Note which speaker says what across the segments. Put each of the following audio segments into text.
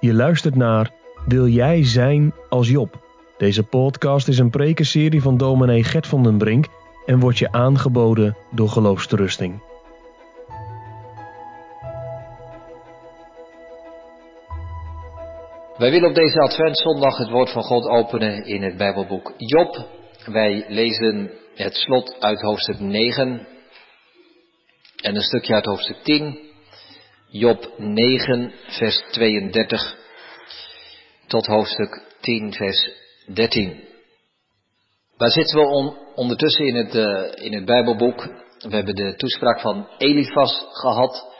Speaker 1: Je luistert naar Wil jij zijn als Job? Deze podcast is een prekenserie van dominee Gert van den Brink en wordt je aangeboden door Geloofsterusting.
Speaker 2: Wij willen op deze Adventszondag het woord van God openen in het Bijbelboek Job. Wij lezen het slot uit hoofdstuk 9 en een stukje uit hoofdstuk 10. Job 9, vers 32 tot hoofdstuk 10, vers 13. Daar zitten we on, ondertussen in het, uh, in het Bijbelboek. We hebben de toespraak van Elifas gehad.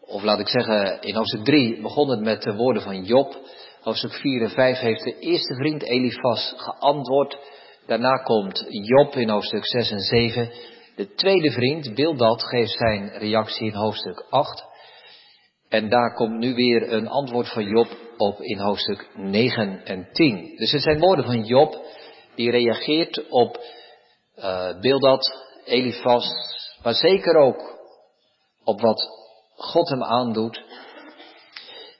Speaker 2: Of laat ik zeggen, in hoofdstuk 3 begon het met de woorden van Job. Hoofdstuk 4 en 5 heeft de eerste vriend Elifas geantwoord. Daarna komt Job in hoofdstuk 6 en 7. De tweede vriend, Bildad, geeft zijn reactie in hoofdstuk 8. En daar komt nu weer een antwoord van Job op in hoofdstuk 9 en 10. Dus het zijn woorden van Job die reageert op uh, Bildad, Elifas, maar zeker ook op wat God hem aandoet.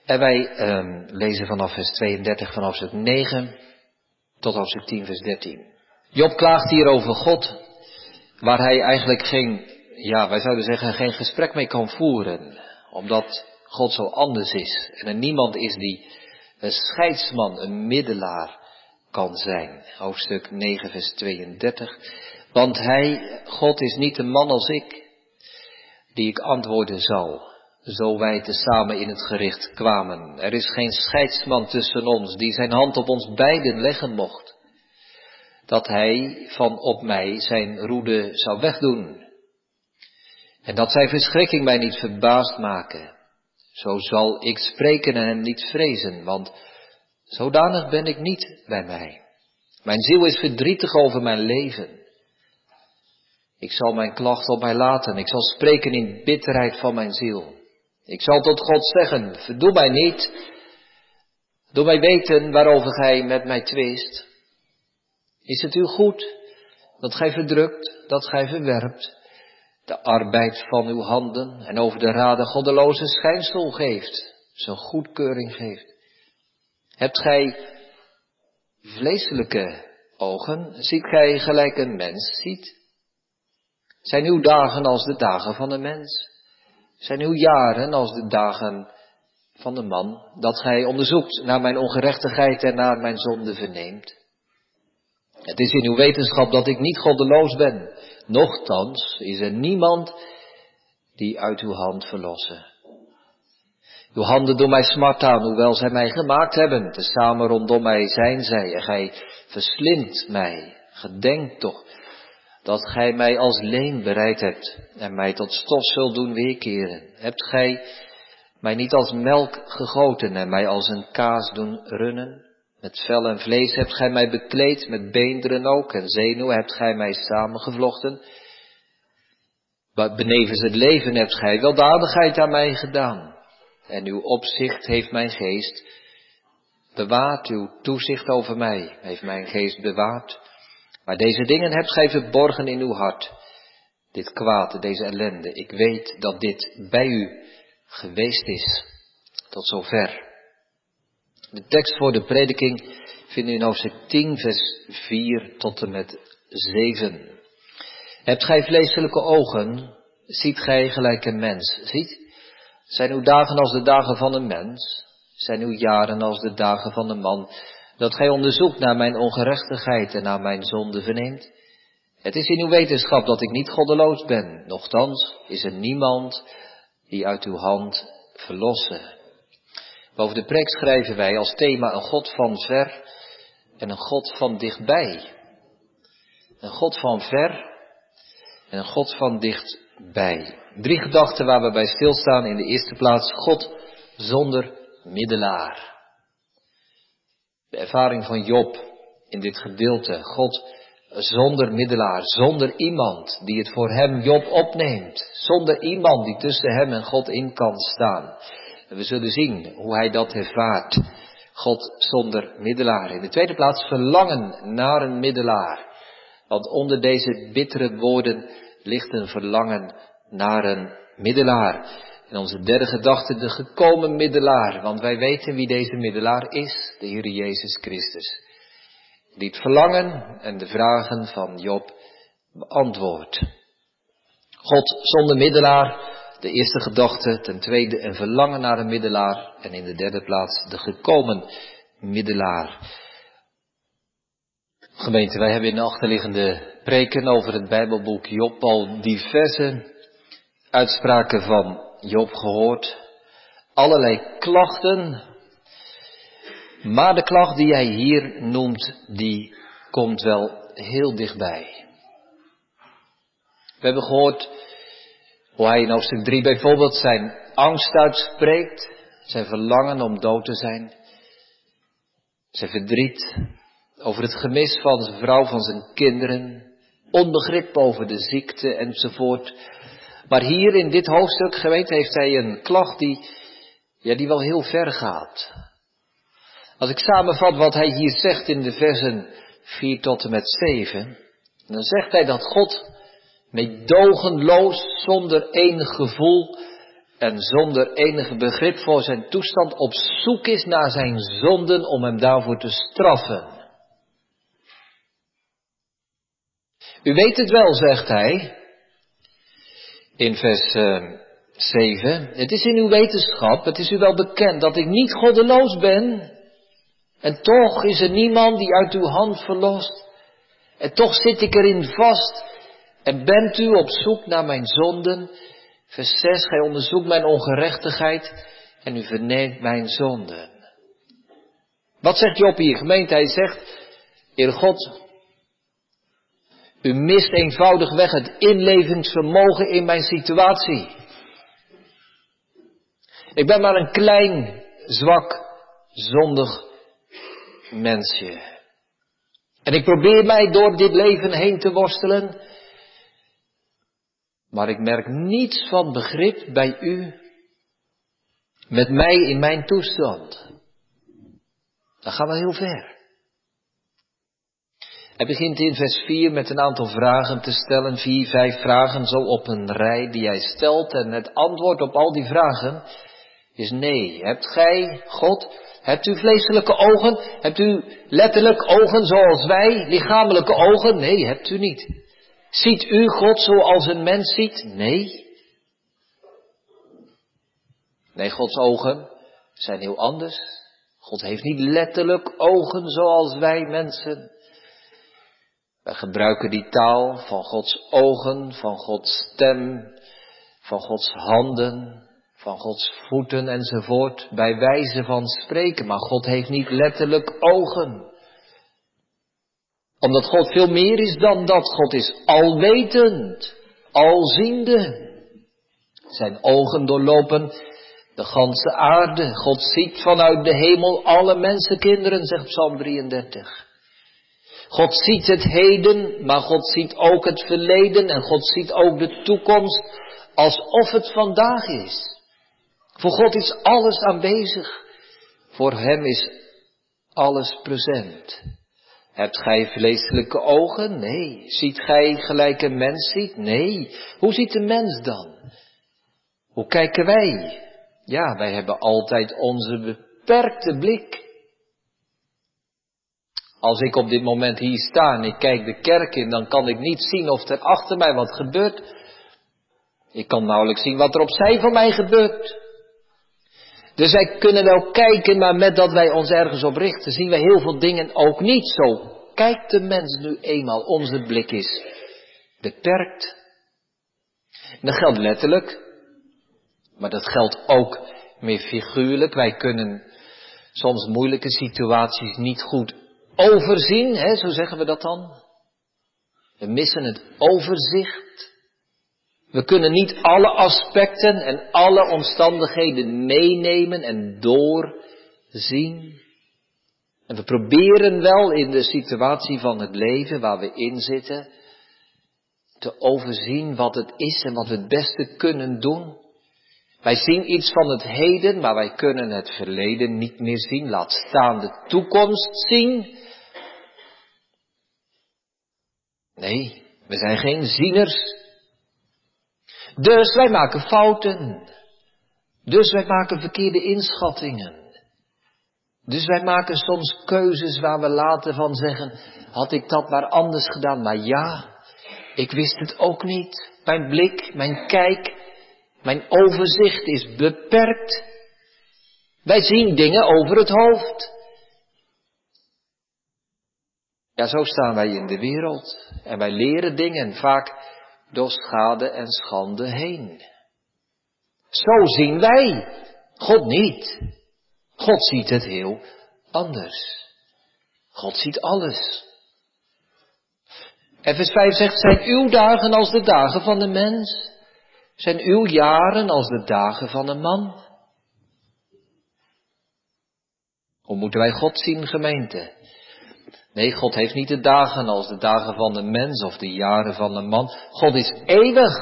Speaker 2: En wij um, lezen vanaf vers 32 van hoofdstuk 9 tot hoofdstuk 10 vers 13. Job klaagt hier over God, waar hij eigenlijk geen, ja wij zouden zeggen geen gesprek mee kan voeren, omdat God zo anders is en er niemand is die een scheidsman, een middelaar kan zijn. Hoofdstuk 9, vers 32. Want hij, God is niet een man als ik, die ik antwoorden zal, zo wij tezamen in het gericht kwamen. Er is geen scheidsman tussen ons, die zijn hand op ons beiden leggen mocht, dat hij van op mij zijn roede zou wegdoen. En dat zijn verschrikking mij niet verbaasd maken. Zo zal ik spreken en hem niet vrezen, want zodanig ben ik niet bij mij. Mijn ziel is verdrietig over mijn leven. Ik zal mijn klacht op mij laten, ik zal spreken in bitterheid van mijn ziel. Ik zal tot God zeggen, verdoe mij niet, doe mij weten waarover gij met mij twist. Is het u goed dat gij verdrukt, dat gij verwerpt, de arbeid van uw handen en over de raden goddeloze schijnsel geeft, zijn goedkeuring geeft. Hebt gij vleeselijke ogen, ziet gij gelijk een mens ziet? Zijn uw dagen als de dagen van een mens? Zijn uw jaren als de dagen van de man, dat gij onderzoekt naar mijn ongerechtigheid en naar mijn zonde verneemt? Het is in uw wetenschap dat ik niet goddeloos ben, Nochtans is er niemand die uit uw hand verlossen. Uw handen doen mij smart aan, hoewel zij mij gemaakt hebben. Tezamen rondom mij zijn zij en gij verslindt mij. Gedenk toch dat gij mij als leen bereid hebt en mij tot stof zult doen weerkeren. Hebt gij mij niet als melk gegoten en mij als een kaas doen runnen? Met vel en vlees hebt gij mij bekleed, met beenderen ook, en zenuwen hebt gij mij samengevlochten. Benevens het leven hebt gij weldadigheid aan mij gedaan. En uw opzicht heeft mijn geest bewaard, uw toezicht over mij heeft mijn geest bewaard. Maar deze dingen hebt gij verborgen in uw hart. Dit kwaad, deze ellende. Ik weet dat dit bij u geweest is. Tot zover. De tekst voor de prediking vinden u in hoofdstuk 10, vers 4 tot en met 7. Hebt gij vleeselijke ogen, ziet gij gelijk een mens. Ziet, zijn uw dagen als de dagen van een mens, zijn uw jaren als de dagen van een man, dat gij onderzoekt naar mijn ongerechtigheid en naar mijn zonde verneemt? Het is in uw wetenschap dat ik niet goddeloos ben, nochtans is er niemand die uit uw hand verlossen. Boven de preek schrijven wij als thema een God van ver en een God van dichtbij. Een God van ver en een God van dichtbij. Drie gedachten waar we bij stilstaan. In de eerste plaats God zonder middelaar. De ervaring van Job in dit gedeelte. God zonder middelaar, zonder iemand die het voor hem Job opneemt. Zonder iemand die tussen hem en God in kan staan. En we zullen zien hoe hij dat ervaart. God zonder middelaar. In de tweede plaats verlangen naar een middelaar. Want onder deze bittere woorden ligt een verlangen naar een middelaar. In onze derde gedachte de gekomen middelaar, want wij weten wie deze middelaar is, de Heer Jezus Christus. Die het verlangen en de vragen van Job beantwoordt. God zonder middelaar, de eerste gedachte, ten tweede een verlangen naar een middelaar en in de derde plaats de gekomen middelaar. Gemeente, wij hebben in de achterliggende preken over het Bijbelboek Job al diverse uitspraken van Job gehoord. Allerlei klachten. Maar de klacht die hij hier noemt, die komt wel heel dichtbij. We hebben gehoord hoe hij in hoofdstuk 3 bijvoorbeeld zijn angst uitspreekt, zijn verlangen om dood te zijn, zijn verdriet over het gemis van zijn vrouw, van zijn kinderen, onbegrip over de ziekte enzovoort. Maar hier in dit hoofdstuk, geweten, heeft hij een klacht die, ja, die wel heel ver gaat. Als ik samenvat wat hij hier zegt in de versen 4 tot en met 7, dan zegt hij dat God meedogenloos, zonder enig gevoel en zonder enig begrip voor zijn toestand op zoek is naar zijn zonden om hem daarvoor te straffen. U weet het wel, zegt hij, in vers uh, eh, 7. Het is in uw wetenschap, het is u wel bekend dat ik niet goddeloos ben. En toch is er niemand die uit uw hand verlost. En toch zit ik erin vast. En bent u op zoek naar mijn zonden? Vers 6, gij onderzoekt mijn ongerechtigheid en u verneemt mijn zonden. Wat zegt Job hier, gemeente? Hij zegt, Heer God, u mist eenvoudigweg het inlevingsvermogen in mijn situatie. Ik ben maar een klein, zwak, zondig mensje. En ik probeer mij door dit leven heen te worstelen. Maar ik merk niets van begrip bij u met mij in mijn toestand. Dat gaat wel heel ver. Hij begint in vers 4 met een aantal vragen te stellen, vier, vijf vragen zo op een rij die hij stelt. En het antwoord op al die vragen is nee. Hebt gij, God, hebt u vleeselijke ogen? Hebt u letterlijk ogen zoals wij, lichamelijke ogen? Nee, hebt u niet. Ziet u God zoals een mens ziet? Nee. Nee, Gods ogen zijn heel anders. God heeft niet letterlijk ogen zoals wij mensen. Wij gebruiken die taal van Gods ogen, van Gods stem, van Gods handen, van Gods voeten enzovoort, bij wijze van spreken. Maar God heeft niet letterlijk ogen. Omdat God veel meer is dan dat. God is alwetend, alziende. Zijn ogen doorlopen de ganse aarde. God ziet vanuit de hemel alle mensenkinderen, zegt Psalm 33. God ziet het heden, maar God ziet ook het verleden en God ziet ook de toekomst alsof het vandaag is. Voor God is alles aanwezig. Voor Hem is alles present. Hebt gij vleeselijke ogen? Nee. Ziet gij gelijk een mens ziet? Nee. Hoe ziet de mens dan? Hoe kijken wij? Ja, wij hebben altijd onze beperkte blik. Als ik op dit moment hier sta en ik kijk de kerk in, dan kan ik niet zien of er achter mij wat gebeurt. Ik kan nauwelijks zien wat er opzij van mij gebeurt. Dus wij kunnen wel kijken, maar met dat wij ons ergens op richten, zien wij heel veel dingen ook niet zo. Kijkt de mens nu eenmaal, onze blik is beperkt. Dat geldt letterlijk, maar dat geldt ook meer figuurlijk. Wij kunnen soms moeilijke situaties niet goed overzien, hè, zo zeggen we dat dan. We missen het overzicht. We kunnen niet alle aspecten en alle omstandigheden meenemen en doorzien. En we proberen wel in de situatie van het leven waar we in zitten te overzien wat het is en wat we het beste kunnen doen. Wij zien iets van het heden, maar wij kunnen het verleden niet meer zien. Laat staan de toekomst zien. Nee, we zijn geen zieners. Dus wij maken fouten. Dus wij maken verkeerde inschattingen. Dus wij maken soms keuzes waar we later van zeggen, had ik dat maar anders gedaan. Maar ja, ik wist het ook niet. Mijn blik, mijn kijk, mijn overzicht is beperkt. Wij zien dingen over het hoofd. Ja, zo staan wij in de wereld. En wij leren dingen vaak door schade en schande heen. Zo zien wij. God niet. God ziet het heel anders. God ziet alles. En vers 5 zegt, zijn uw dagen als de dagen van de mens? Zijn uw jaren als de dagen van een man? Hoe moeten wij God zien, gemeente? Nee, God heeft niet de dagen als de dagen van de mens of de jaren van de man. God is eeuwig.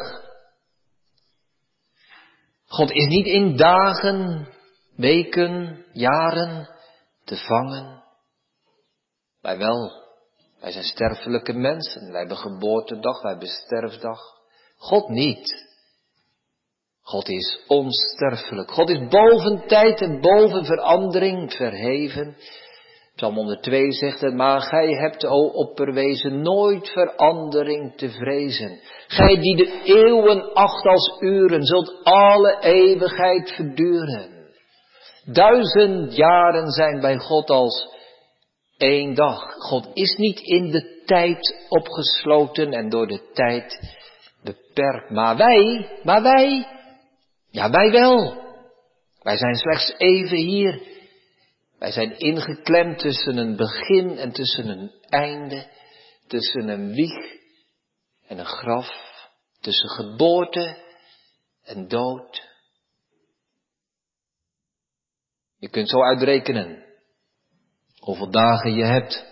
Speaker 2: God is niet in dagen, weken, jaren te vangen. Wij wel. Wij zijn sterfelijke mensen. Wij hebben geboortedag, wij hebben sterfdag. God niet. God is onsterfelijk. God is boven tijd en boven verandering verheven. Psalm 102 zegt het, maar gij hebt, o opperwezen, nooit verandering te vrezen. Gij die de eeuwen acht als uren, zult alle eeuwigheid verduren. Duizend jaren zijn bij God als één dag. God is niet in de tijd opgesloten en door de tijd beperkt. Maar wij, maar wij, ja wij wel. Wij zijn slechts even hier wij zijn ingeklemd tussen een begin en tussen een einde, tussen een wieg en een graf, tussen geboorte en dood. Je kunt zo uitrekenen hoeveel dagen je hebt.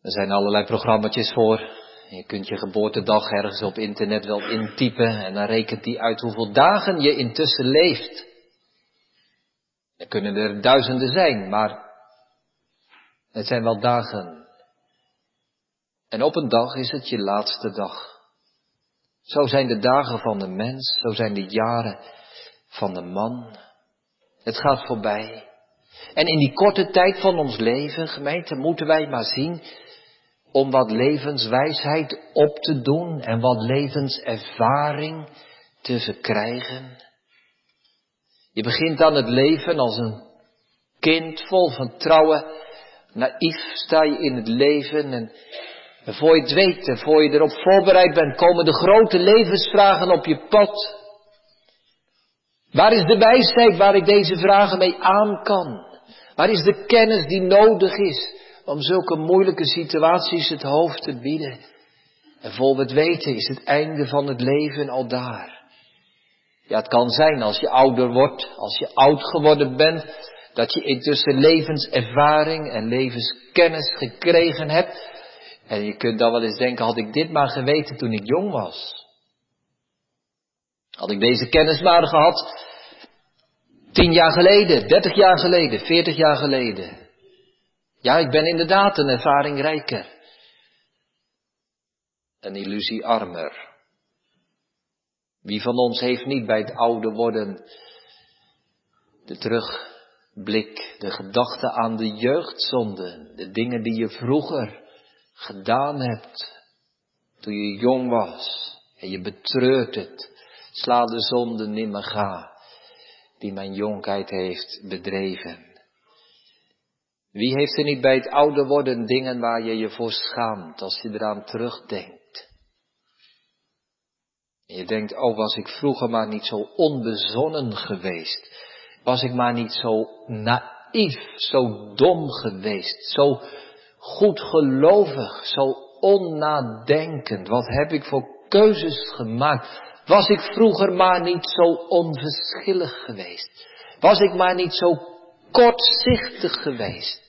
Speaker 2: Er zijn allerlei programma's voor. Je kunt je geboortedag ergens op internet wel intypen en dan rekent die uit hoeveel dagen je intussen leeft. Er kunnen er duizenden zijn, maar het zijn wel dagen. En op een dag is het je laatste dag. Zo zijn de dagen van de mens, zo zijn de jaren van de man. Het gaat voorbij. En in die korte tijd van ons leven, gemeente, moeten wij maar zien om wat levenswijsheid op te doen en wat levenservaring te verkrijgen. Je begint aan het leven als een kind vol van trouwen. Naïef sta je in het leven en voor je het weet en voor je erop voorbereid bent, komen de grote levensvragen op je pad. Waar is de wijsheid waar ik deze vragen mee aan kan? Waar is de kennis die nodig is om zulke moeilijke situaties het hoofd te bieden? En vol het weten is het einde van het leven al daar. Ja, het kan zijn als je ouder wordt, als je oud geworden bent, dat je intussen levenservaring en levenskennis gekregen hebt. En je kunt dan wel eens denken, had ik dit maar geweten toen ik jong was. Had ik deze kennis maar gehad, tien jaar geleden, dertig jaar geleden, veertig jaar geleden. Ja, ik ben inderdaad een ervaring rijker. Een illusie armer. Wie van ons heeft niet bij het oude worden de terugblik, de gedachte aan de jeugdzonde, de dingen die je vroeger gedaan hebt toen je jong was en je betreurt het. Sla de zonde nimmer ga die mijn jonkheid heeft bedreven. Wie heeft er niet bij het oude worden dingen waar je je voor schaamt als je eraan terugdenkt? Je denkt, oh was ik vroeger maar niet zo onbezonnen geweest. Was ik maar niet zo naïef, zo dom geweest, zo goedgelovig, zo onnadenkend. Wat heb ik voor keuzes gemaakt? Was ik vroeger maar niet zo onverschillig geweest? Was ik maar niet zo kortzichtig geweest?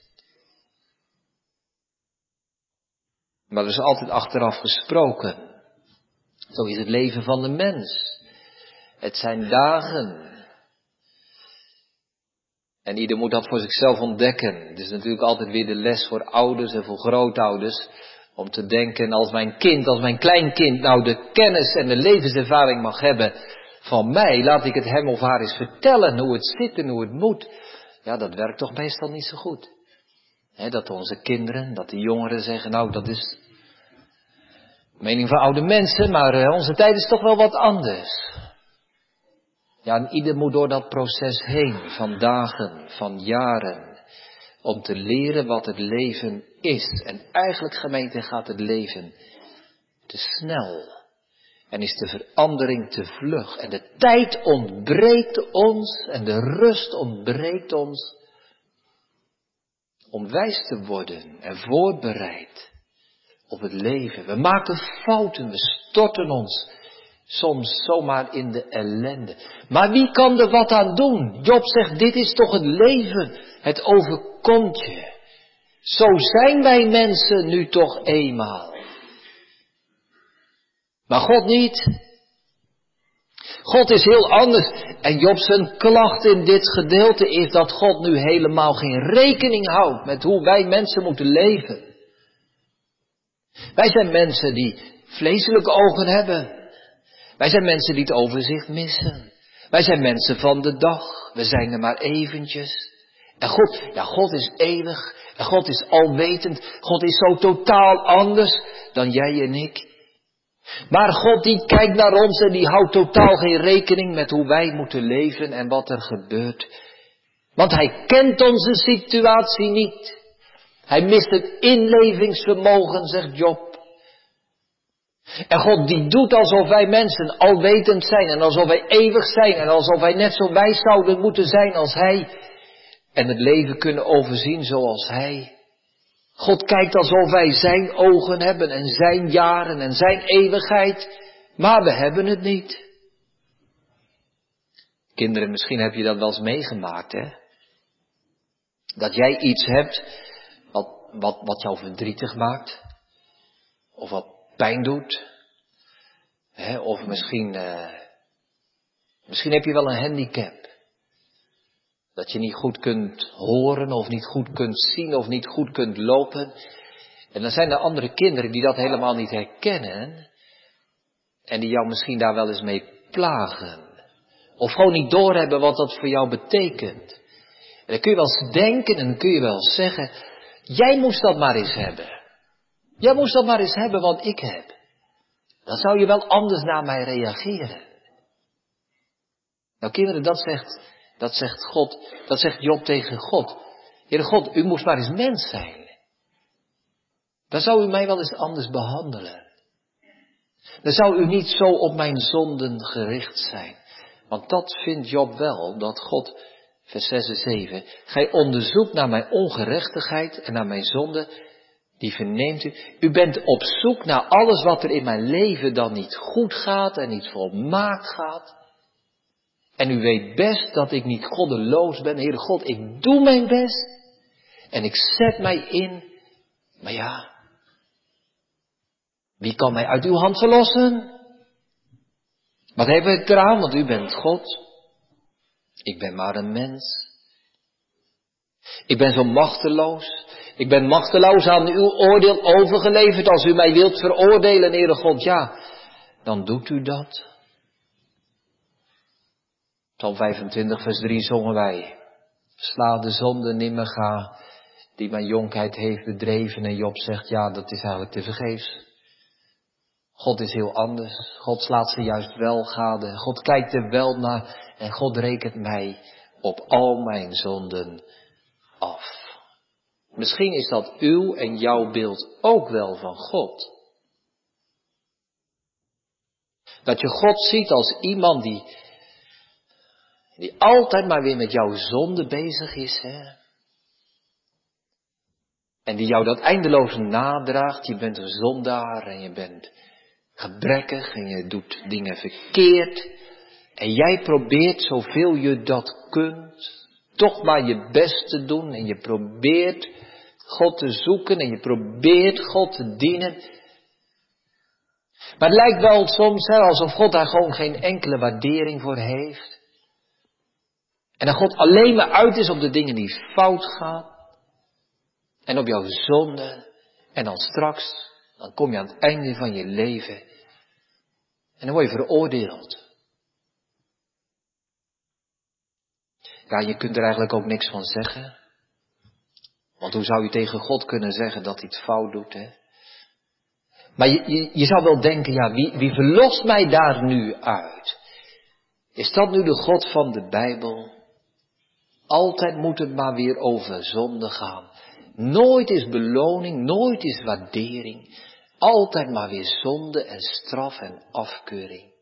Speaker 2: Maar er is altijd achteraf gesproken. Zo is het leven van de mens. Het zijn dagen. En ieder moet dat voor zichzelf ontdekken. Het is natuurlijk altijd weer de les voor ouders en voor grootouders. Om te denken, als mijn kind, als mijn kleinkind nou de kennis en de levenservaring mag hebben van mij, laat ik het hem of haar eens vertellen hoe het zit en hoe het moet. Ja, dat werkt toch meestal niet zo goed. dat onze kinderen, dat de jongeren zeggen, nou dat is mening van oude mensen, maar eh, onze tijd is toch wel wat anders. Ja, en ieder moet door dat proces heen, van dagen, van jaren, om te leren wat het leven is. En eigenlijk, gemeente, gaat het leven te snel. En is de verandering te vlug. En de tijd ontbreekt ons en de rust ontbreekt ons om wijs te worden en voorbereid op het leven. We maken fouten, we storten ons soms zomaar in de ellende. Maar wie kan er wat aan doen? Job zegt, dit is toch het leven, het overkomt je. Zo zijn wij mensen nu toch eenmaal. Maar God niet. God is heel anders. En Job zijn klacht in dit gedeelte is dat God nu helemaal geen rekening houdt met hoe wij mensen moeten leven. Wij zijn mensen die vleeselijke ogen hebben. Wij zijn mensen die het overzicht missen. Wij zijn mensen van de dag. We zijn er maar eventjes. En God, ja, God is eeuwig. En God is alwetend. God is zo totaal anders dan jij en ik. Maar God die kijkt naar ons en die houdt totaal geen rekening met hoe wij moeten leven en wat er gebeurt. Want hij kent onze situatie niet. Hij mist het inlevingsvermogen, zegt Job. En God die doet alsof wij mensen alwetend zijn en alsof wij eeuwig zijn en alsof wij net zo wijs zouden moeten zijn als Hij en het leven kunnen overzien zoals Hij. God kijkt alsof wij Zijn ogen hebben en Zijn jaren en Zijn eeuwigheid, maar we hebben het niet. Kinderen, misschien heb je dat wel eens meegemaakt, hè? Dat jij iets hebt wat, wat, jou verdrietig maakt, of wat pijn doet. Hè, of misschien, uh, misschien heb je wel een handicap. Dat je niet goed kunt horen of niet goed kunt zien of niet goed kunt lopen. En dan zijn er andere kinderen die dat helemaal niet herkennen. En die jou misschien daar wel eens mee plagen. Of gewoon niet doorhebben wat dat voor jou betekent. En dan kun je wel eens denken en dan kun je wel zeggen, jij moest dat maar eens hebben. Jij moest dat maar eens hebben wat ik heb. Dan zou je wel anders naar mij reageren. Nou kinderen, dat zegt, dat zegt God, dat zegt Job tegen God. Heere God, u moest maar eens mens zijn. Dan zou u mij wel eens anders behandelen. Dan zou u niet zo op mijn zonden gericht zijn. Want dat vindt Job wel, dat God, vers 6 en 7, gij onderzoekt naar mijn ongerechtigheid en naar mijn zonde, die verneemt u. U bent op zoek naar alles wat er in mijn leven dan niet goed gaat en niet volmaakt gaat. En u weet best dat ik niet goddeloos ben. Heere God, ik doe mijn best. En ik zet mij in. Maar ja, wie kan mij uit uw hand verlossen? Wat hebben we eraan, want u bent God. Ik ben maar een mens. Ik ben zo machteloos. Ik ben machteloos aan uw oordeel overgeleverd. Als u mij wilt veroordelen, Heere God, ja, dan doet u dat. Psalm 25, vers 3 zongen wij. Sla de zonde nimmer ga, die mijn jonkheid heeft bedreven. En Job zegt, ja, dat is eigenlijk te vergeefs. God is heel anders. God slaat ze juist wel gade. God kijkt er wel naar en God rekent mij op al mijn zonden af. Misschien is dat uw en jouw beeld ook wel van God. Dat je God ziet als iemand die, die altijd maar weer met jouw zonde bezig is. Hè? En die jou dat eindeloos nadraagt. Je bent een zondaar en je bent gebrekkig en je doet dingen verkeerd. En jij probeert zoveel je dat kunt, toch maar je best te doen en je probeert God te zoeken en je probeert God te dienen. Maar het lijkt wel soms alsof God daar gewoon geen enkele waardering voor heeft. En dat God alleen maar uit is op de dingen die fout gaan. En op jouw zonde. En dan straks, dan kom je aan het einde van je leven. En dan word je veroordeeld. Ja, je kunt er eigenlijk ook niks van zeggen. Want hoe zou je tegen God kunnen zeggen dat hij het fout doet, hè? Maar je, je, je zou wel denken, ja, wie, wie verlost mij daar nu uit? Is dat nu de God van de Bijbel? Altijd moet het maar weer over zonde gaan. Nooit is beloning, nooit is waardering. Altijd maar weer zonde en straf en afkeuring.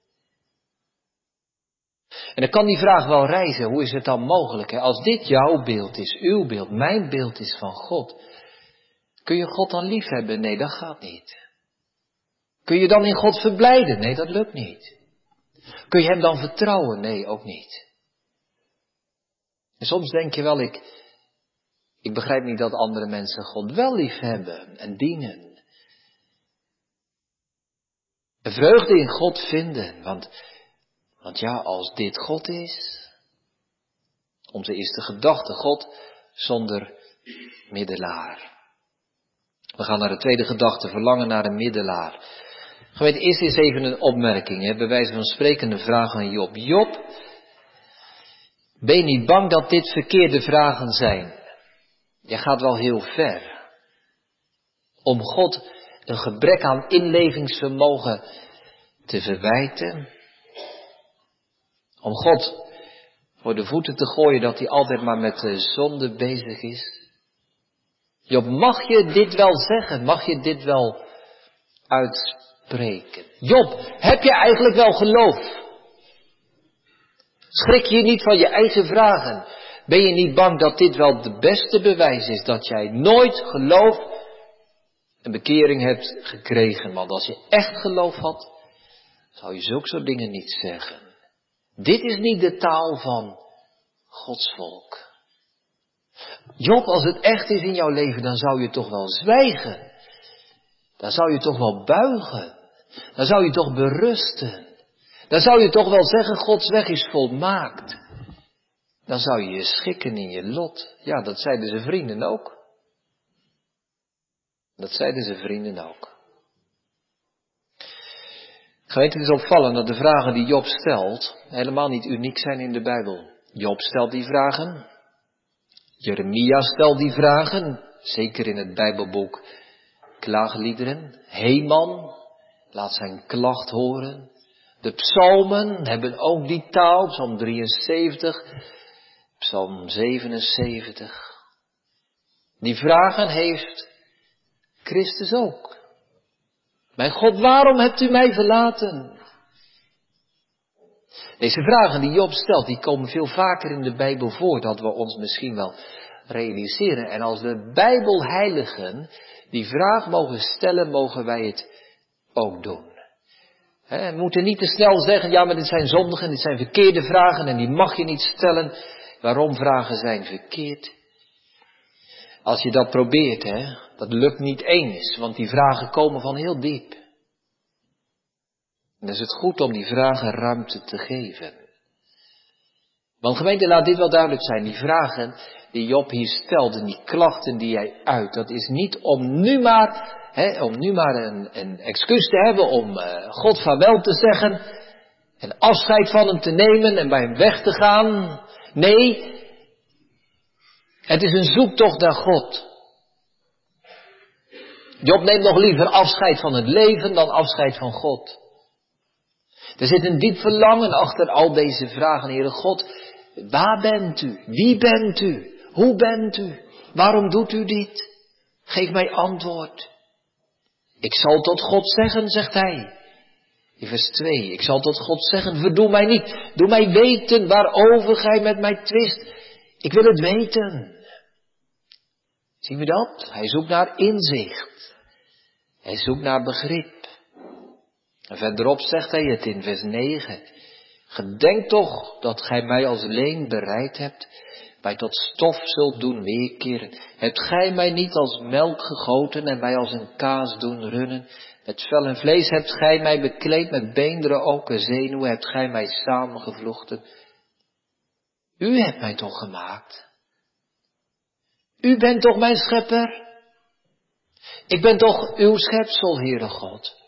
Speaker 2: En dan kan die vraag wel reizen, hoe is het dan mogelijk? Hè? Als dit jouw beeld is, uw beeld, mijn beeld is van God. Kun je God dan lief hebben? Nee, dat gaat niet. Kun je dan in God verblijden? Nee, dat lukt niet. Kun je Hem dan vertrouwen? Nee, ook niet. En soms denk je wel, ik, ik begrijp niet dat andere mensen God wel lief hebben en dienen. Vreugde in God vinden, want, want ja, als dit God is, onze eerste gedachte, God zonder middelaar. We gaan naar de tweede gedachte, verlangen naar een middelaar. Gemeente, eerst eens even een opmerking, hè, bij wijze van sprekende vraag aan Job. Job, ben je niet bang dat dit verkeerde vragen zijn? Je gaat wel heel ver. Om God een gebrek aan inlevingsvermogen te verwijten. Om God voor de voeten te gooien dat hij altijd maar met de zonde bezig is. Job, mag je dit wel zeggen? Mag je dit wel uitspreken? Job, heb je eigenlijk wel geloof? Schrik je niet van je eigen vragen? Ben je niet bang dat dit wel de beste bewijs is dat jij nooit geloof en bekering hebt gekregen? Want als je echt geloof had, zou je zulke soort dingen niet zeggen. Dit is niet de taal van Gods volk. Job, als het echt is in jouw leven, dan zou je toch wel zwijgen. Dan zou je toch wel buigen. Dan zou je toch berusten. Dan zou je toch wel zeggen, Gods weg is volmaakt. Dan zou je je schikken in je lot. Ja, dat zeiden zijn vrienden ook. Dat zeiden zijn vrienden ook. Gemeente, het is opvallend dat de vragen die Job stelt helemaal niet uniek zijn in de Bijbel. Job stelt die vragen. Jeremia stelt die vragen. Zeker in het Bijbelboek Klaagliederen. Heeman laat zijn klacht horen. De psalmen hebben ook die taal. Psalm 73, Psalm 77. Die vragen heeft Christus ook. Mijn God, waarom hebt u mij verlaten? Deze vragen die Job stelt, die komen veel vaker in de Bijbel voor dan we ons misschien wel realiseren. En als de Bijbelheiligen die vraag mogen stellen, mogen wij het ook doen. we moeten niet te snel zeggen, ja maar dit zijn zondigen, dit zijn verkeerde vragen en die mag je niet stellen. Waarom vragen zijn verkeerd? Als je dat probeert, hè, dat lukt niet eens, want die vragen komen van heel diep. En dan is het goed om die vragen ruimte te geven. Want gemeente, laat dit wel duidelijk zijn. Die vragen die Job hier stelt en die klachten die hij uit, dat is niet om nu maar, hè, om nu maar een, een excuus te hebben om uh, God vaarwel te zeggen en afscheid van hem te nemen en bij hem weg te gaan. Nee, het is een zoektocht naar God. Job neemt nog liever afscheid van het leven dan afscheid van God. Er zit een diep verlangen achter al deze vragen, Heere God. Waar bent u? Wie bent u? Hoe bent u? Waarom doet u dit? Geef mij antwoord. Ik zal tot God zeggen, zegt hij. In vers 2, ik zal tot God zeggen, verdoe mij niet. Doe mij weten waarover gij met mij twist. Ik wil het weten. Zien we dat? Hij zoekt naar inzicht. Hij zoekt naar begrip. En verderop zegt hij het in vers 9. Gedenk toch dat gij mij als leen bereid hebt, mij tot stof zult doen weerkeren. Hebt gij mij niet als melk gegoten en mij als een kaas doen runnen? Met vel en vlees hebt gij mij bekleed, met beenderen ook en zenuwen hebt gij mij samengevlochten. U hebt mij toch gemaakt? U bent toch mijn schepper? Ik ben toch uw schepsel, Heere God?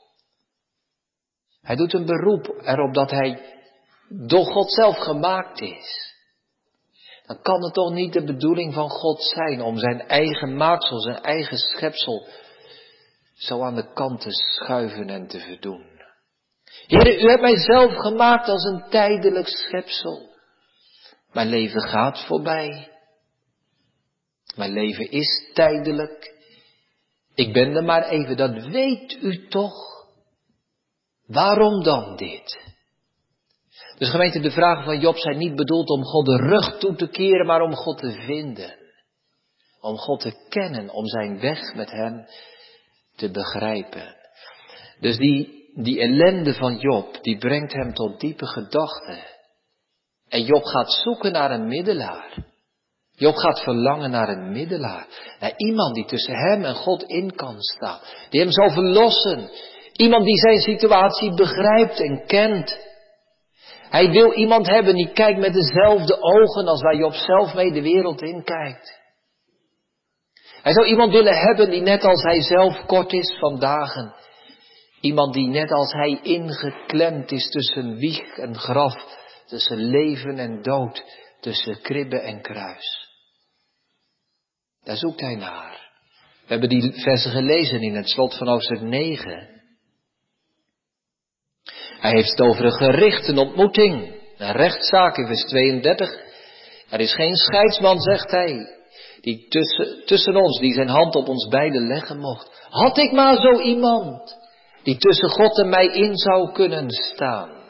Speaker 2: Hij doet een beroep erop dat hij door God zelf gemaakt is. dan kan het toch niet de bedoeling van God zijn om zijn eigen maaksel, zijn eigen schepsel, zo aan de kant te schuiven en te verdoen. Heer, u hebt mij zelf gemaakt als een tijdelijk schepsel. Mijn leven gaat voorbij. Mijn leven is tijdelijk. Ik ben er maar even, dat weet u toch? Waarom dan dit? Dus gemeente, de vragen van Job zijn niet bedoeld om God de rug toe te keren, maar om God te vinden. Om God te kennen, om zijn weg met hem te begrijpen. Dus die, die ellende van Job, die brengt hem tot diepe gedachten. En Job gaat zoeken naar een middelaar. Job gaat verlangen naar een middelaar. Naar iemand die tussen hem en God in kan staan. Die hem zal verlossen. Iemand die zijn situatie begrijpt en kent. Hij wil iemand hebben die kijkt met dezelfde ogen als waar Job zelf mee de wereld in kijkt. Hij zou iemand willen hebben die net als hij zelf kort is van dagen. Iemand die net als hij ingeklemd is tussen wieg en graf, tussen leven en dood, tussen kribbe en kruis. Daar zoekt hij naar. We hebben die versen gelezen in het slot van hoofdstuk 9. Hij heeft het over een gerichte ontmoeting, een rechtszaak in vers 32. Er is geen scheidsman, zegt hij, die tussen, tussen ons, die zijn hand op ons beiden leggen mocht. Had ik maar zo iemand, die tussen God en mij in zou kunnen staan.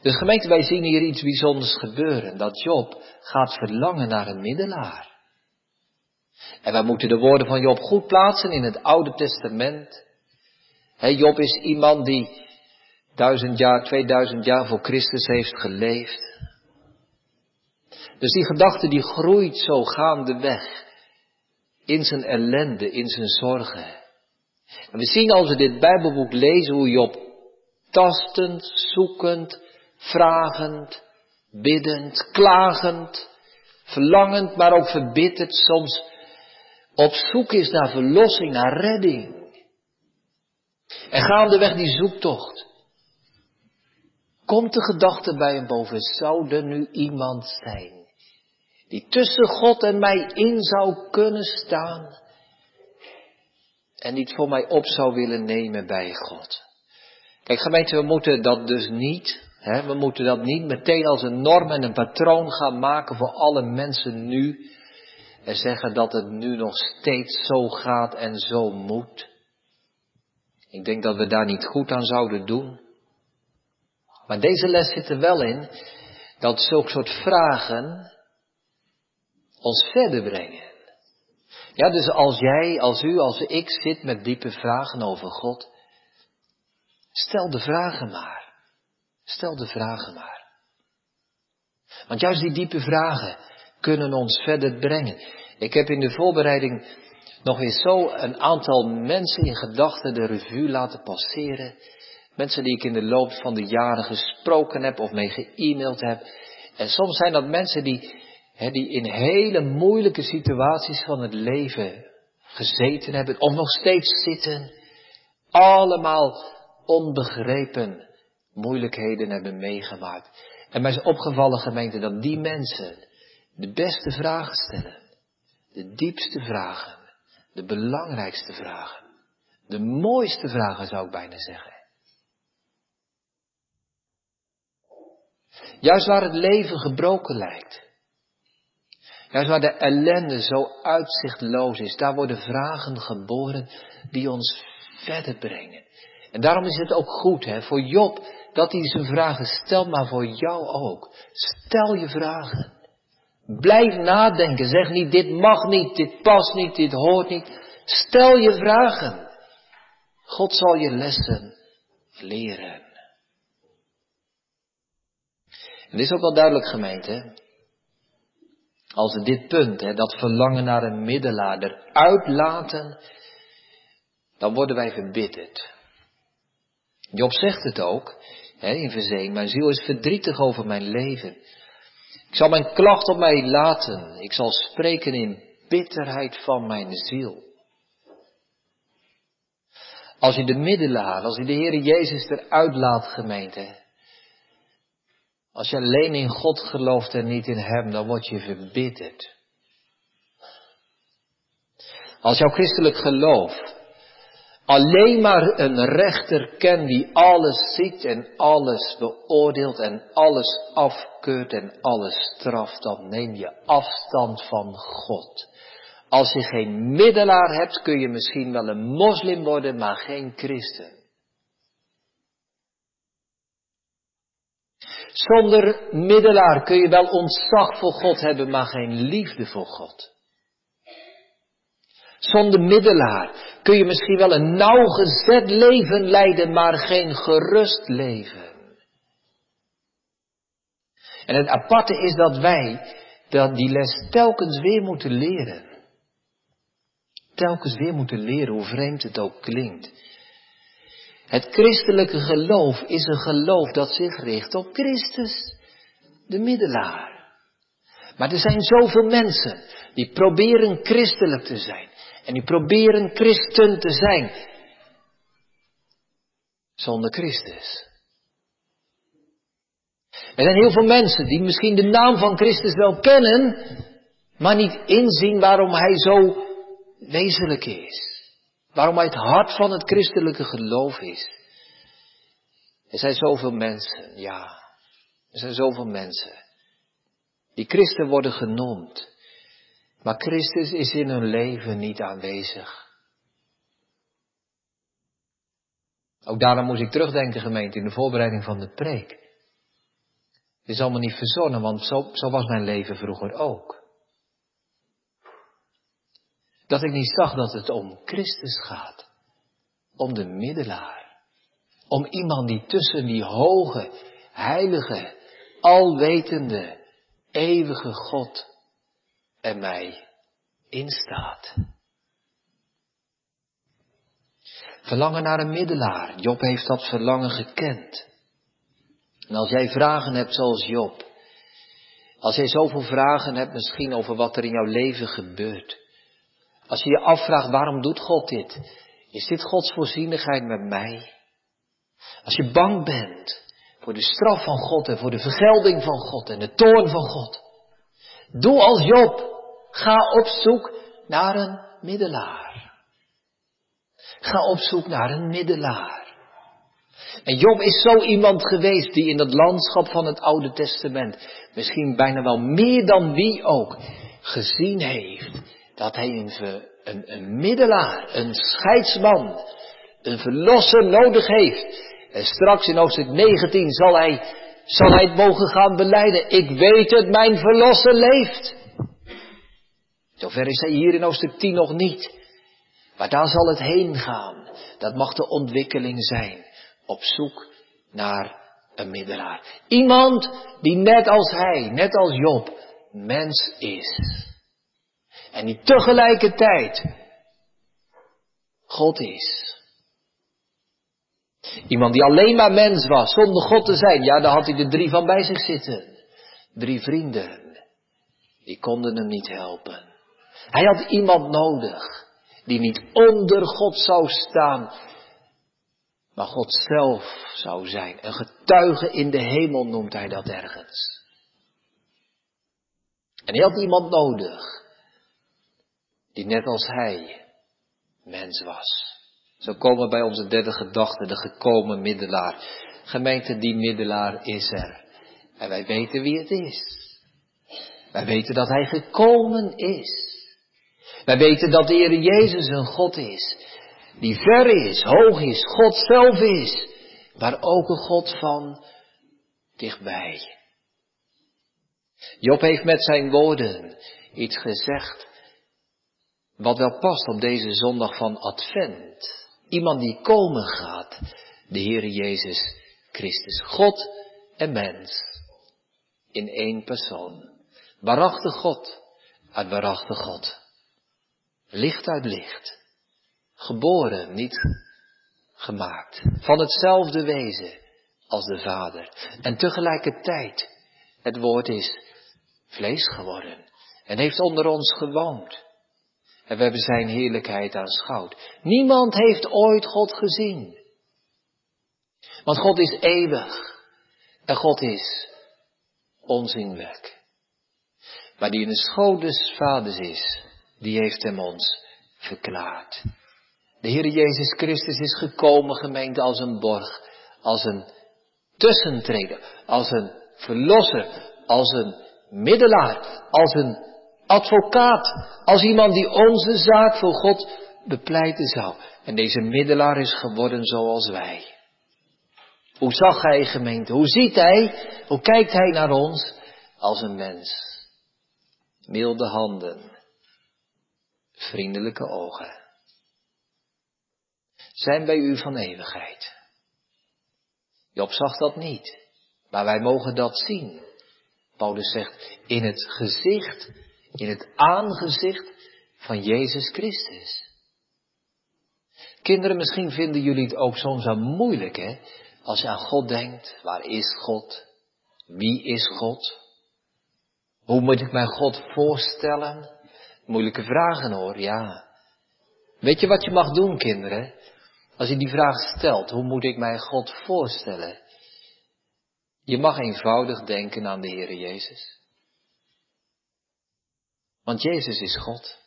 Speaker 2: Dus gemeente, wij zien hier iets bijzonders gebeuren. Dat Job gaat verlangen naar een middelaar. En wij moeten de woorden van Job goed plaatsen in het Oude Testament. Job is iemand die duizend jaar, 2000 jaar voor Christus heeft geleefd. Dus die gedachte die groeit zo gaandeweg in zijn ellende, in zijn zorgen. En we zien als we dit Bijbelboek lezen hoe Job tastend, zoekend, vragend, biddend, klagend, verlangend, maar ook verbitterd soms op zoek is naar verlossing, naar redding. En gaandeweg die zoektocht komt de gedachte bij hem boven, zou er nu iemand zijn die tussen God en mij in zou kunnen staan en niet voor mij op zou willen nemen bij God. Kijk gemeente, we moeten dat dus niet, hè, we moeten dat niet meteen als een norm en een patroon gaan maken voor alle mensen nu en zeggen dat het nu nog steeds zo gaat en zo moet. Ik denk dat we daar niet goed aan zouden doen. Maar deze les zit er wel in dat zulke soort vragen ons verder brengen. Ja, dus als jij, als u, als ik zit met diepe vragen over God, stel de vragen maar. Stel de vragen maar. Want juist die diepe vragen kunnen ons verder brengen. Ik heb in de voorbereiding nog eens zo een aantal mensen in gedachten de revue laten passeren. Mensen die ik in de loop van de jaren gesproken heb of mee ge-mailed heb. En soms zijn dat mensen die, die in hele moeilijke situaties van het leven gezeten hebben of nog steeds zitten. Allemaal onbegrepen moeilijkheden hebben meegemaakt. En mij is opgevallen gemeente dat die mensen de beste vragen stellen. De diepste vragen. De belangrijkste vragen. De mooiste vragen zou ik bijna zeggen. Juist waar het leven gebroken lijkt. Juist waar de ellende zo uitzichtloos is, daar worden vragen geboren die ons verder brengen. En daarom is het ook goed hè, voor Job dat hij zijn vragen stelt, maar voor jou ook. Stel je vragen. Blijf nadenken. Zeg niet, dit mag niet, dit past niet, dit hoort niet. Stel je vragen. God zal je lessen leren. En is ook wel duidelijk gemeente. Als we dit punt, hè, dat verlangen naar een middelaar eruit laten, dan worden wij verbitterd. Job zegt het ook hè, in 1, mijn ziel is verdrietig over mijn leven. Ik zal mijn klacht op mij laten. Ik zal spreken in bitterheid van mijn ziel. Als je de middelaar, als je de Heer Jezus eruit laat, gemeente. Als je alleen in God gelooft en niet in Hem, dan word je verbitterd. Als jouw christelijk geloof alleen maar een rechter kent die alles ziet en alles beoordeelt en alles afkeurt en alles straft, dan neem je afstand van God. Als je geen middelaar hebt, kun je misschien wel een moslim worden, maar geen christen. Zonder middelaar kun je wel ontzag voor God hebben, maar geen liefde voor God. Zonder middelaar kun je misschien wel een nauwgezet leven leiden, maar geen gerust leven. En het aparte is dat wij dat die les telkens weer moeten leren. Telkens weer moeten leren, hoe vreemd het ook klinkt. Het christelijke geloof is een geloof dat zich richt op Christus, de middelaar. Maar er zijn zoveel mensen die proberen christelijk te zijn. En die proberen christen te zijn. Zonder Christus. Er zijn heel veel mensen die misschien de naam van Christus wel kennen, maar niet inzien waarom hij zo wezenlijk is. Waarom hij het hart van het christelijke geloof is. Er zijn zoveel mensen, ja. Er zijn zoveel mensen. Die christen worden genoemd. Maar Christus is in hun leven niet aanwezig. Ook daarom moest ik terugdenken, gemeente, in de voorbereiding van de preek. Het is allemaal niet verzonnen, want zo, zo was mijn leven vroeger ook. Dat ik niet zag dat het om Christus gaat. Om de middelaar. Om iemand die tussen die hoge, heilige, alwetende, eeuwige God en mij instaat. Verlangen naar een middelaar. Job heeft dat verlangen gekend. En als jij vragen hebt zoals Job, als jij zoveel vragen hebt misschien over wat er in jouw leven gebeurt, als je je afvraagt waarom doet God dit, is dit Gods voorzienigheid met mij? Als je bang bent voor de straf van God en voor de vergelding van God en de toorn van God, doe als Job. Ga op zoek naar een middelaar. Ga op zoek naar een middelaar. En Job is zo iemand geweest die in het landschap van het Oude Testament, misschien bijna wel meer dan wie ook, gezien heeft dat hij een, een, middelaar, een scheidsman, een verlosser nodig heeft. En straks in hoofdstuk 19 zal hij, zal hij het mogen gaan beleiden. Ik weet het, mijn verlosser leeft. Zover is hij hier in hoofdstuk 10 nog niet. Maar daar zal het heen gaan. Dat mag de ontwikkeling zijn. Op zoek naar een middelaar. Iemand die net als hij, net als Job, mens is. En die tegelijkertijd God is. Iemand die alleen maar mens was, zonder God te zijn. Ja, daar had hij de drie van bij zich zitten. Drie vrienden. Die konden hem niet helpen. Hij had iemand nodig die niet onder God zou staan, maar God zelf zou zijn. Een getuige in de hemel noemt hij dat ergens. En hij had iemand nodig die net als hij mens was. Zo komen bij onze derde gedachte, de gekomen middelaar. Gemeente, die middelaar is er. En wij weten wie het is. Wij weten dat hij gekomen is. Wij weten dat de Heer Jezus een God is, die ver is, hoog is, God zelf is, maar ook een God van dichtbij. Job heeft met zijn woorden iets gezegd wat wel past op deze zondag van Advent. Iemand die komen gaat, de Heer Jezus Christus. God en mens in één persoon. Waarachtig God uit waarachtig God. Licht uit licht. Geboren, niet gemaakt. Van hetzelfde wezen als de Vader. En tegelijkertijd, het woord is vlees geworden. En heeft onder ons gewoond. En we hebben zijn heerlijkheid aanschouwd. Niemand heeft ooit God gezien. Want God is eeuwig. En God is onzienlijk. Maar die in de schoot des vaders is, die heeft hem ons verklaard. De Heer Jezus Christus is gekomen, gemeente, als een borg, als een tussentreder, als een verlosser, als een middelaar, als een advocaat, als iemand die onze zaak voor God bepleiten zou. En deze middelaar is geworden zoals wij. Hoe zag hij gemeente? Hoe ziet hij? Hoe kijkt hij naar ons? Als een mens. Milde handen. Vriendelijke ogen. Zijn bij u van eeuwigheid. Job zag dat niet. Maar wij mogen dat zien. Paulus zegt, in het gezicht, in het aangezicht van Jezus Christus. Kinderen, misschien vinden jullie het ook soms wel moeilijk, hè? Als je aan God denkt, waar is God? Wie is God? Hoe moet ik mij God voorstellen? Moeilijke vragen hoor, ja. Weet je wat je mag doen, kinderen? Als je die vraag stelt, hoe moet ik mij God voorstellen? Je mag eenvoudig denken aan de Heer Jezus. Want Jezus is God.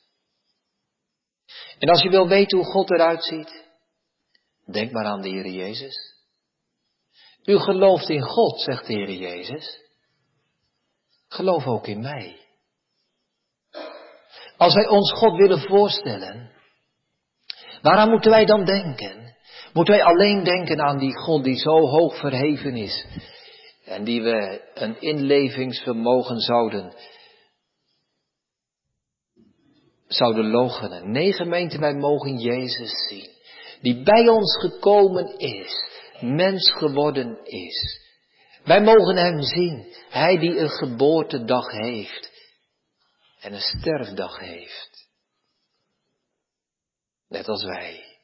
Speaker 2: En als je wil weten hoe God eruit ziet, denk maar aan de Heer Jezus. U gelooft in God, zegt de Heer Jezus. Geloof ook in mij. Als wij ons God willen voorstellen, waaraan moeten wij dan denken? Moeten wij alleen denken aan die God die zo hoog verheven is en die we een inlevingsvermogen zouden, zouden logenen? Nee gemeente, wij mogen Jezus zien, die bij ons gekomen is, mens geworden is. Wij mogen Hem zien, Hij die een geboortedag heeft en een sterfdag heeft. Net als wij.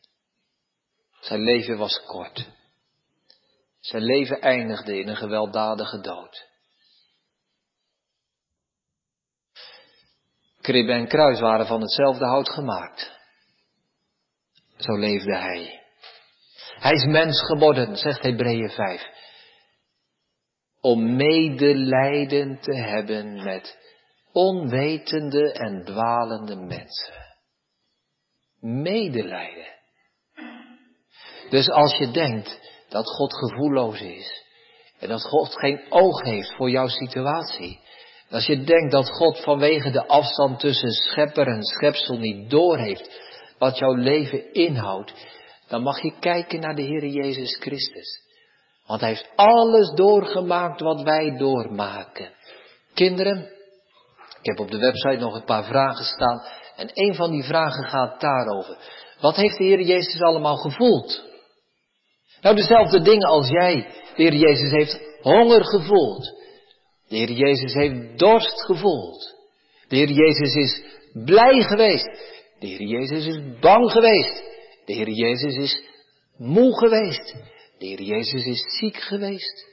Speaker 2: Zijn leven was kort. Zijn leven eindigde in een gewelddadige dood. Kribben en kruis waren van hetzelfde hout gemaakt. Zo leefde hij. Hij is mens geworden, zegt Hebreeën 5. Om medelijden te hebben met onwetende en dwalende mensen. Medelijden. Dus als je denkt dat God gevoelloos is en dat God geen oog heeft voor jouw situatie, als je denkt dat God vanwege de afstand tussen schepper en schepsel niet doorheeft wat jouw leven inhoudt, dan mag je kijken naar de Heer Jezus Christus. Want Hij heeft alles doorgemaakt wat wij doormaken. Kinderen, ik heb op de website nog een paar vragen staan en een van die vragen gaat daarover. Wat heeft de Heer Jezus allemaal gevoeld? Nou, dezelfde dingen als jij. De Heer Jezus heeft honger gevoeld. De Heer Jezus heeft dorst gevoeld. De Heer Jezus is blij geweest. De Heer Jezus is bang geweest. De Heer Jezus is moe geweest. De Heer Jezus is ziek geweest.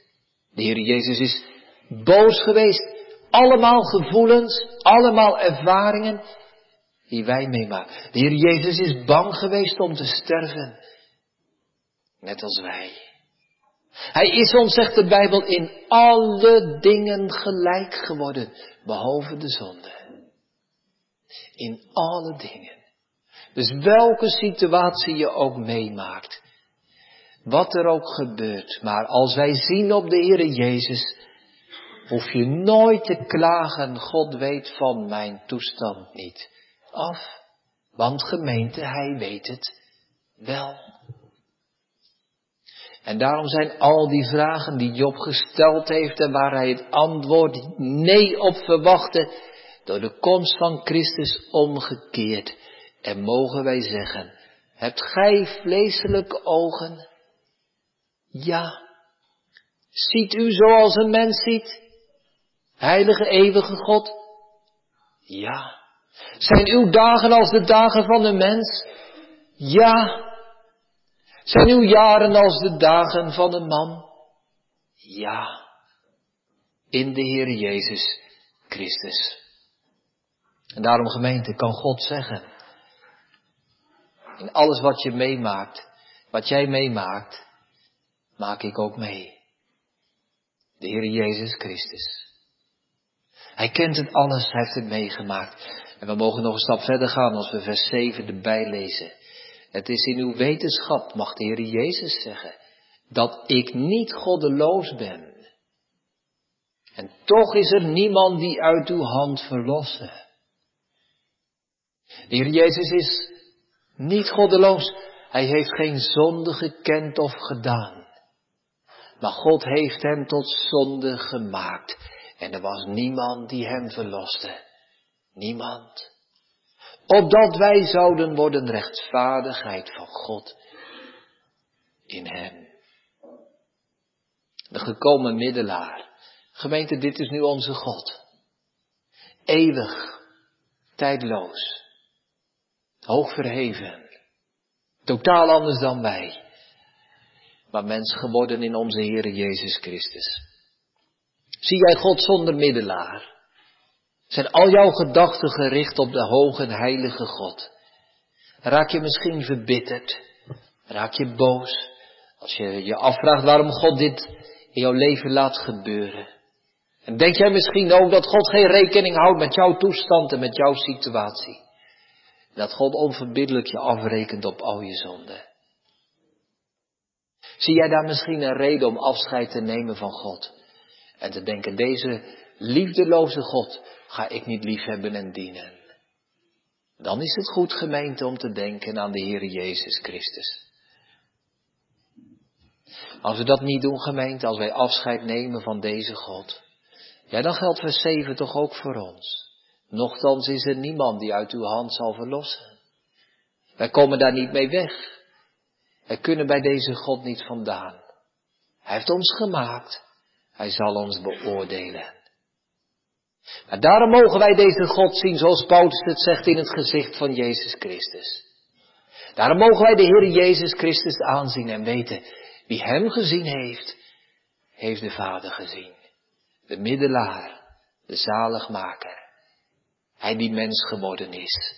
Speaker 2: De Heer Jezus is boos geweest. Allemaal gevoelens, allemaal ervaringen die wij meemaken. De Heer Jezus is bang geweest om te sterven. Net als wij. Hij is ons, zegt de Bijbel, in alle dingen gelijk geworden, behalve de zonde. In alle dingen. Dus welke situatie je ook meemaakt, wat er ook gebeurt, maar als wij zien op de Heer Jezus, hoef je nooit te klagen, God weet van mijn toestand niet af. Want gemeente, Hij weet het wel. En daarom zijn al die vragen die Job gesteld heeft en waar hij het antwoord nee op verwachtte, door de komst van Christus omgekeerd. En mogen wij zeggen, hebt gij vleeselijke ogen? Ja. Ziet u zoals een mens ziet? Heilige eeuwige God? Ja. Zijn uw dagen als de dagen van een mens? Ja. Zijn uw jaren als de dagen van een man? Ja. In de Heer Jezus Christus. En daarom gemeente kan God zeggen, in alles wat je meemaakt, wat jij meemaakt, maak ik ook mee. De Heer Jezus Christus. Hij kent het alles, hij heeft het meegemaakt. En we mogen nog een stap verder gaan als we vers 7 erbij lezen. Het is in uw wetenschap, mag de Heer Jezus zeggen, dat ik niet goddeloos ben. En toch is er niemand die uit uw hand verlossen. De Heer Jezus is niet goddeloos. Hij heeft geen zonde gekend of gedaan. Maar God heeft hem tot zonde gemaakt. En er was niemand die hem verloste. Niemand. Opdat wij zouden worden rechtvaardigheid van God in hem. De gekomen middelaar. Gemeente, dit is nu onze God. Eeuwig, tijdloos, hoog verheven, totaal anders dan wij, maar mens geworden in onze Heere Jezus Christus. Zie jij God zonder middelaar? Zijn al jouw gedachten gericht op de hoge en heilige God? Raak je misschien verbitterd? Raak je boos? Als je je afvraagt waarom God dit in jouw leven laat gebeuren. En denk jij misschien ook dat God geen rekening houdt met jouw toestand en met jouw situatie? Dat God onverbiddelijk je afrekent op al je zonden. Zie jij daar misschien een reden om afscheid te nemen van God? En te denken, deze liefdeloze God ga ik niet liefhebben en dienen. Dan is het goed gemeente om te denken aan de Heer Jezus Christus. Als we dat niet doen gemeente, als wij afscheid nemen van deze God, ja, dan geldt vers 7 toch ook voor ons. Nochtans is er niemand die uit uw hand zal verlossen. Wij komen daar niet mee weg. Wij kunnen bij deze God niet vandaan. Hij heeft ons gemaakt. Hij zal ons beoordelen. Maar daarom mogen wij deze God zien zoals Paulus het zegt in het gezicht van Jezus Christus. Daarom mogen wij de Heer Jezus Christus aanzien en weten, wie Hem gezien heeft, heeft de Vader gezien de middelaar, de zaligmaker. Hij die mens geworden is.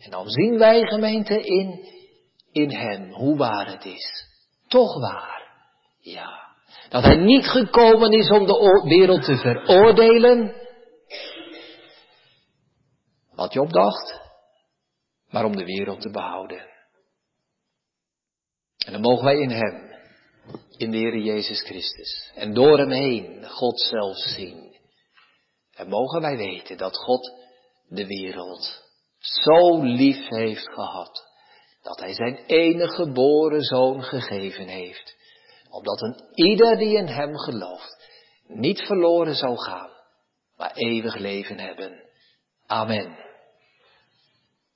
Speaker 2: En dan zien wij gemeente in, in hem, hoe waar het is. Toch waar. Ja. Dat hij niet gekomen is om de wereld te veroordelen. Wat Job dacht. Maar om de wereld te behouden. En dan mogen wij in hem in de Heer Jezus Christus. En door hem heen God zelf zien. En mogen wij weten dat God de wereld zo lief heeft gehad. Dat hij zijn enige geboren zoon gegeven heeft. Opdat een ieder die in hem gelooft niet verloren zou gaan, maar eeuwig leven hebben. Amen.